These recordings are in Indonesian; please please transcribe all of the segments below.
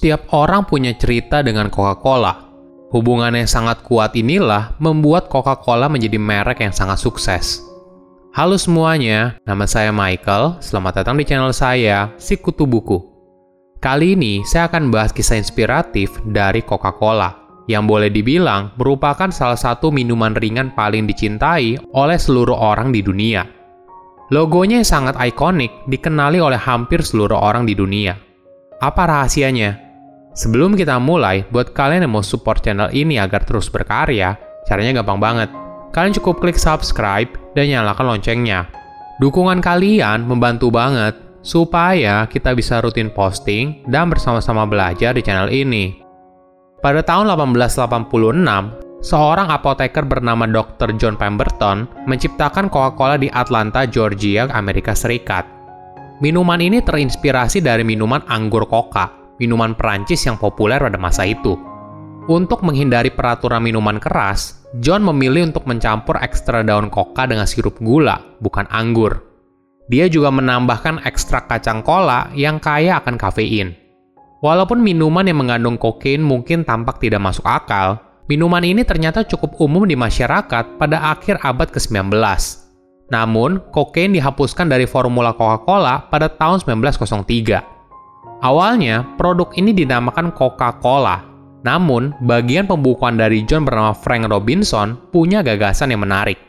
Setiap orang punya cerita dengan Coca-Cola. Hubungan yang sangat kuat inilah membuat Coca-Cola menjadi merek yang sangat sukses. Halo semuanya, nama saya Michael. Selamat datang di channel saya, Si Kutu Buku. Kali ini saya akan bahas kisah inspiratif dari Coca-Cola yang boleh dibilang merupakan salah satu minuman ringan paling dicintai oleh seluruh orang di dunia. Logonya yang sangat ikonik dikenali oleh hampir seluruh orang di dunia. Apa rahasianya? Sebelum kita mulai, buat kalian yang mau support channel ini agar terus berkarya, caranya gampang banget. Kalian cukup klik subscribe dan nyalakan loncengnya. Dukungan kalian membantu banget supaya kita bisa rutin posting dan bersama-sama belajar di channel ini. Pada tahun 1886, seorang apoteker bernama Dr. John Pemberton menciptakan Coca-Cola di Atlanta, Georgia, Amerika Serikat. Minuman ini terinspirasi dari minuman anggur coca minuman Perancis yang populer pada masa itu. Untuk menghindari peraturan minuman keras, John memilih untuk mencampur ekstra daun koka dengan sirup gula, bukan anggur. Dia juga menambahkan ekstrak kacang kola yang kaya akan kafein. Walaupun minuman yang mengandung kokain mungkin tampak tidak masuk akal, minuman ini ternyata cukup umum di masyarakat pada akhir abad ke-19. Namun, kokain dihapuskan dari formula Coca-Cola pada tahun 1903. Awalnya, produk ini dinamakan Coca-Cola. Namun, bagian pembukuan dari John bernama Frank Robinson punya gagasan yang menarik.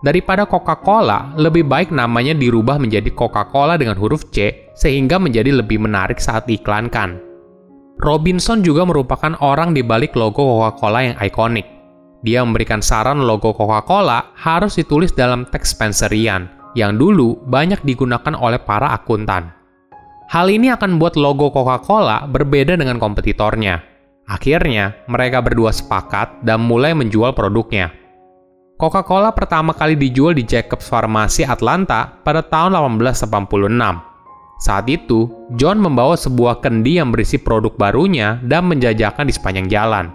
Daripada Coca-Cola, lebih baik namanya dirubah menjadi Coca-Cola dengan huruf C sehingga menjadi lebih menarik saat diiklankan. Robinson juga merupakan orang di balik logo Coca-Cola yang ikonik. Dia memberikan saran logo Coca-Cola harus ditulis dalam teks Spencerian, yang dulu banyak digunakan oleh para akuntan. Hal ini akan membuat logo Coca-Cola berbeda dengan kompetitornya. Akhirnya, mereka berdua sepakat dan mulai menjual produknya. Coca-Cola pertama kali dijual di Jacobs Pharmacy Atlanta pada tahun 1886. Saat itu, John membawa sebuah kendi yang berisi produk barunya dan menjajakan di sepanjang jalan.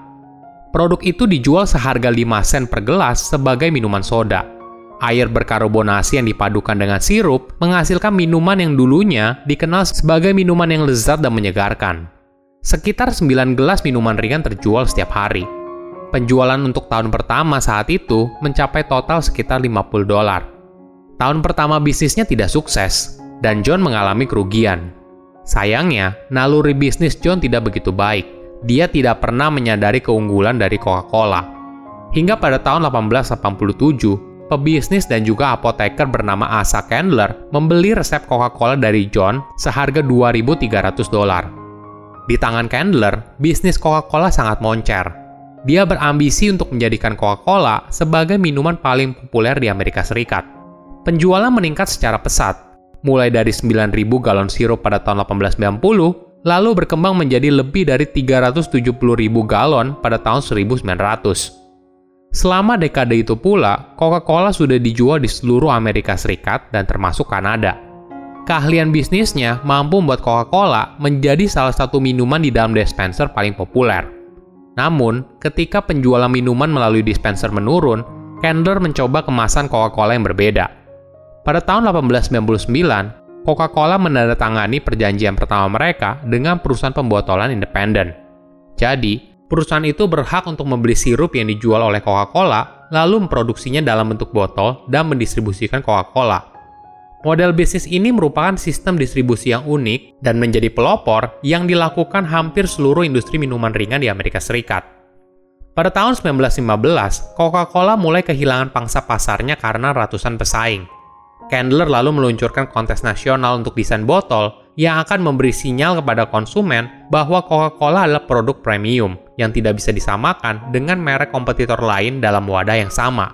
Produk itu dijual seharga 5 sen per gelas sebagai minuman soda air berkarbonasi yang dipadukan dengan sirup menghasilkan minuman yang dulunya dikenal sebagai minuman yang lezat dan menyegarkan. Sekitar 9 gelas minuman ringan terjual setiap hari. Penjualan untuk tahun pertama saat itu mencapai total sekitar 50 dolar. Tahun pertama bisnisnya tidak sukses, dan John mengalami kerugian. Sayangnya, naluri bisnis John tidak begitu baik. Dia tidak pernah menyadari keunggulan dari Coca-Cola. Hingga pada tahun 1887, pebisnis dan juga apoteker bernama Asa Candler membeli resep Coca-Cola dari John seharga 2.300 dolar. Di tangan Candler, bisnis Coca-Cola sangat moncer. Dia berambisi untuk menjadikan Coca-Cola sebagai minuman paling populer di Amerika Serikat. Penjualan meningkat secara pesat, mulai dari 9.000 galon sirup pada tahun 1890, lalu berkembang menjadi lebih dari 370.000 galon pada tahun 1900. Selama dekade itu pula, Coca-Cola sudah dijual di seluruh Amerika Serikat dan termasuk Kanada. Keahlian bisnisnya mampu membuat Coca-Cola menjadi salah satu minuman di dalam dispenser paling populer. Namun, ketika penjualan minuman melalui dispenser menurun, Candler mencoba kemasan Coca-Cola yang berbeda. Pada tahun 1899, Coca-Cola menandatangani perjanjian pertama mereka dengan perusahaan pembotolan independen. Jadi, perusahaan itu berhak untuk membeli sirup yang dijual oleh Coca-Cola, lalu memproduksinya dalam bentuk botol dan mendistribusikan Coca-Cola. Model bisnis ini merupakan sistem distribusi yang unik dan menjadi pelopor yang dilakukan hampir seluruh industri minuman ringan di Amerika Serikat. Pada tahun 1915, Coca-Cola mulai kehilangan pangsa pasarnya karena ratusan pesaing. Candler lalu meluncurkan kontes nasional untuk desain botol yang akan memberi sinyal kepada konsumen bahwa Coca-Cola adalah produk premium yang tidak bisa disamakan dengan merek kompetitor lain dalam wadah yang sama.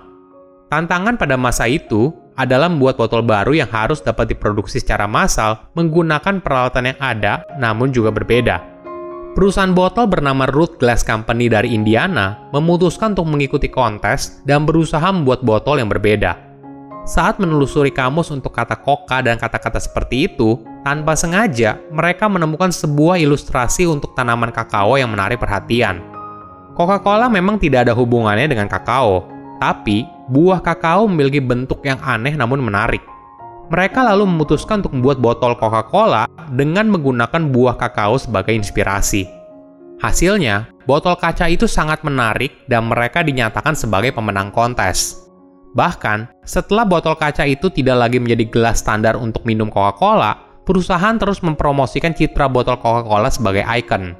Tantangan pada masa itu adalah membuat botol baru yang harus dapat diproduksi secara massal menggunakan peralatan yang ada namun juga berbeda. Perusahaan botol bernama Root Glass Company dari Indiana memutuskan untuk mengikuti kontes dan berusaha membuat botol yang berbeda. Saat menelusuri kamus untuk kata koka dan kata-kata seperti itu, tanpa sengaja mereka menemukan sebuah ilustrasi untuk tanaman kakao yang menarik perhatian. Coca-Cola memang tidak ada hubungannya dengan kakao, tapi buah kakao memiliki bentuk yang aneh namun menarik. Mereka lalu memutuskan untuk membuat botol Coca-Cola dengan menggunakan buah kakao sebagai inspirasi. Hasilnya, botol kaca itu sangat menarik dan mereka dinyatakan sebagai pemenang kontes. Bahkan, setelah botol kaca itu tidak lagi menjadi gelas standar untuk minum Coca-Cola, perusahaan terus mempromosikan citra botol Coca-Cola sebagai ikon.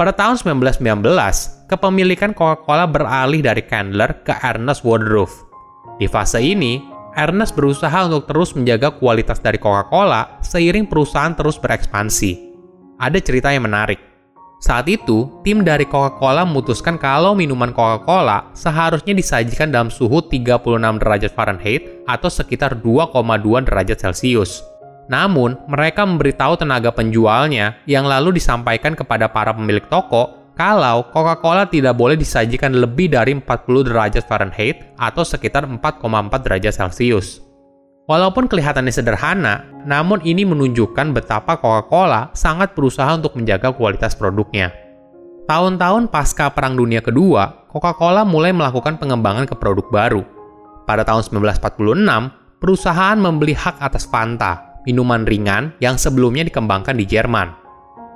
Pada tahun 1919, kepemilikan Coca-Cola beralih dari Candler ke Ernest Woodruff. Di fase ini, Ernest berusaha untuk terus menjaga kualitas dari Coca-Cola seiring perusahaan terus berekspansi. Ada cerita yang menarik. Saat itu, tim dari Coca-Cola memutuskan kalau minuman Coca-Cola seharusnya disajikan dalam suhu 36 derajat Fahrenheit atau sekitar 2,2 derajat Celcius. Namun, mereka memberitahu tenaga penjualnya yang lalu disampaikan kepada para pemilik toko kalau Coca-Cola tidak boleh disajikan lebih dari 40 derajat Fahrenheit atau sekitar 4,4 derajat Celcius. Walaupun kelihatannya sederhana, namun ini menunjukkan betapa Coca-Cola sangat berusaha untuk menjaga kualitas produknya. Tahun-tahun pasca Perang Dunia Kedua, Coca-Cola mulai melakukan pengembangan ke produk baru. Pada tahun 1946, perusahaan membeli hak atas Fanta, minuman ringan yang sebelumnya dikembangkan di Jerman.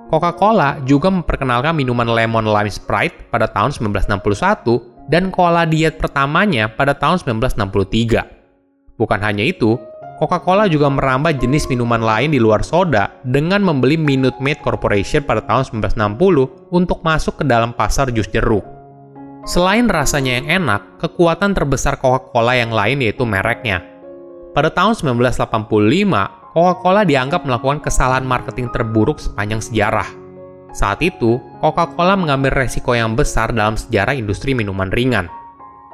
Coca-Cola juga memperkenalkan minuman lemon lime Sprite pada tahun 1961 dan cola diet pertamanya pada tahun 1963. Bukan hanya itu, Coca-Cola juga merambah jenis minuman lain di luar soda dengan membeli Minute Maid Corporation pada tahun 1960 untuk masuk ke dalam pasar jus jeruk. Selain rasanya yang enak, kekuatan terbesar Coca-Cola yang lain yaitu mereknya. Pada tahun 1985, Coca-Cola dianggap melakukan kesalahan marketing terburuk sepanjang sejarah. Saat itu, Coca-Cola mengambil resiko yang besar dalam sejarah industri minuman ringan.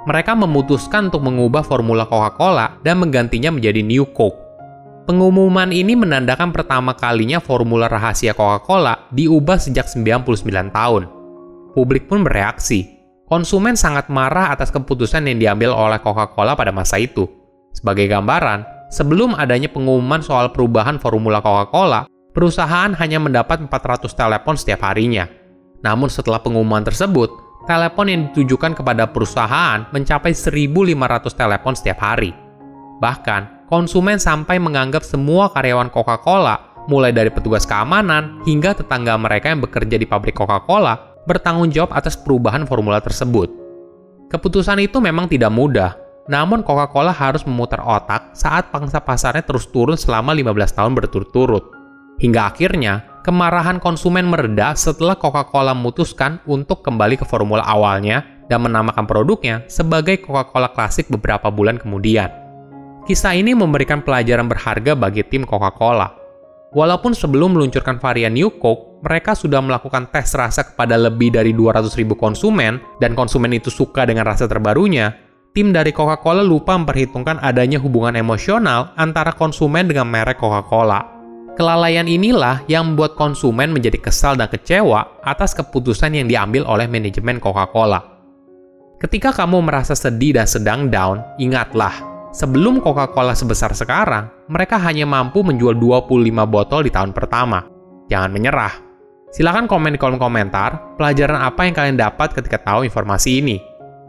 Mereka memutuskan untuk mengubah formula Coca-Cola dan menggantinya menjadi New Coke. Pengumuman ini menandakan pertama kalinya formula rahasia Coca-Cola diubah sejak 99 tahun. Publik pun bereaksi. Konsumen sangat marah atas keputusan yang diambil oleh Coca-Cola pada masa itu. Sebagai gambaran, Sebelum adanya pengumuman soal perubahan formula Coca-Cola, perusahaan hanya mendapat 400 telepon setiap harinya. Namun setelah pengumuman tersebut, telepon yang ditujukan kepada perusahaan mencapai 1.500 telepon setiap hari. Bahkan, konsumen sampai menganggap semua karyawan Coca-Cola, mulai dari petugas keamanan hingga tetangga mereka yang bekerja di pabrik Coca-Cola, bertanggung jawab atas perubahan formula tersebut. Keputusan itu memang tidak mudah, namun Coca-Cola harus memutar otak saat pangsa pasarnya terus turun selama 15 tahun berturut-turut. Hingga akhirnya, kemarahan konsumen mereda setelah Coca-Cola memutuskan untuk kembali ke formula awalnya dan menamakan produknya sebagai Coca-Cola Klasik beberapa bulan kemudian. Kisah ini memberikan pelajaran berharga bagi tim Coca-Cola. Walaupun sebelum meluncurkan varian New Coke, mereka sudah melakukan tes rasa kepada lebih dari 200.000 konsumen, dan konsumen itu suka dengan rasa terbarunya, tim dari Coca-Cola lupa memperhitungkan adanya hubungan emosional antara konsumen dengan merek Coca-Cola. Kelalaian inilah yang membuat konsumen menjadi kesal dan kecewa atas keputusan yang diambil oleh manajemen Coca-Cola. Ketika kamu merasa sedih dan sedang down, ingatlah, sebelum Coca-Cola sebesar sekarang, mereka hanya mampu menjual 25 botol di tahun pertama. Jangan menyerah. Silahkan komen di kolom komentar pelajaran apa yang kalian dapat ketika tahu informasi ini.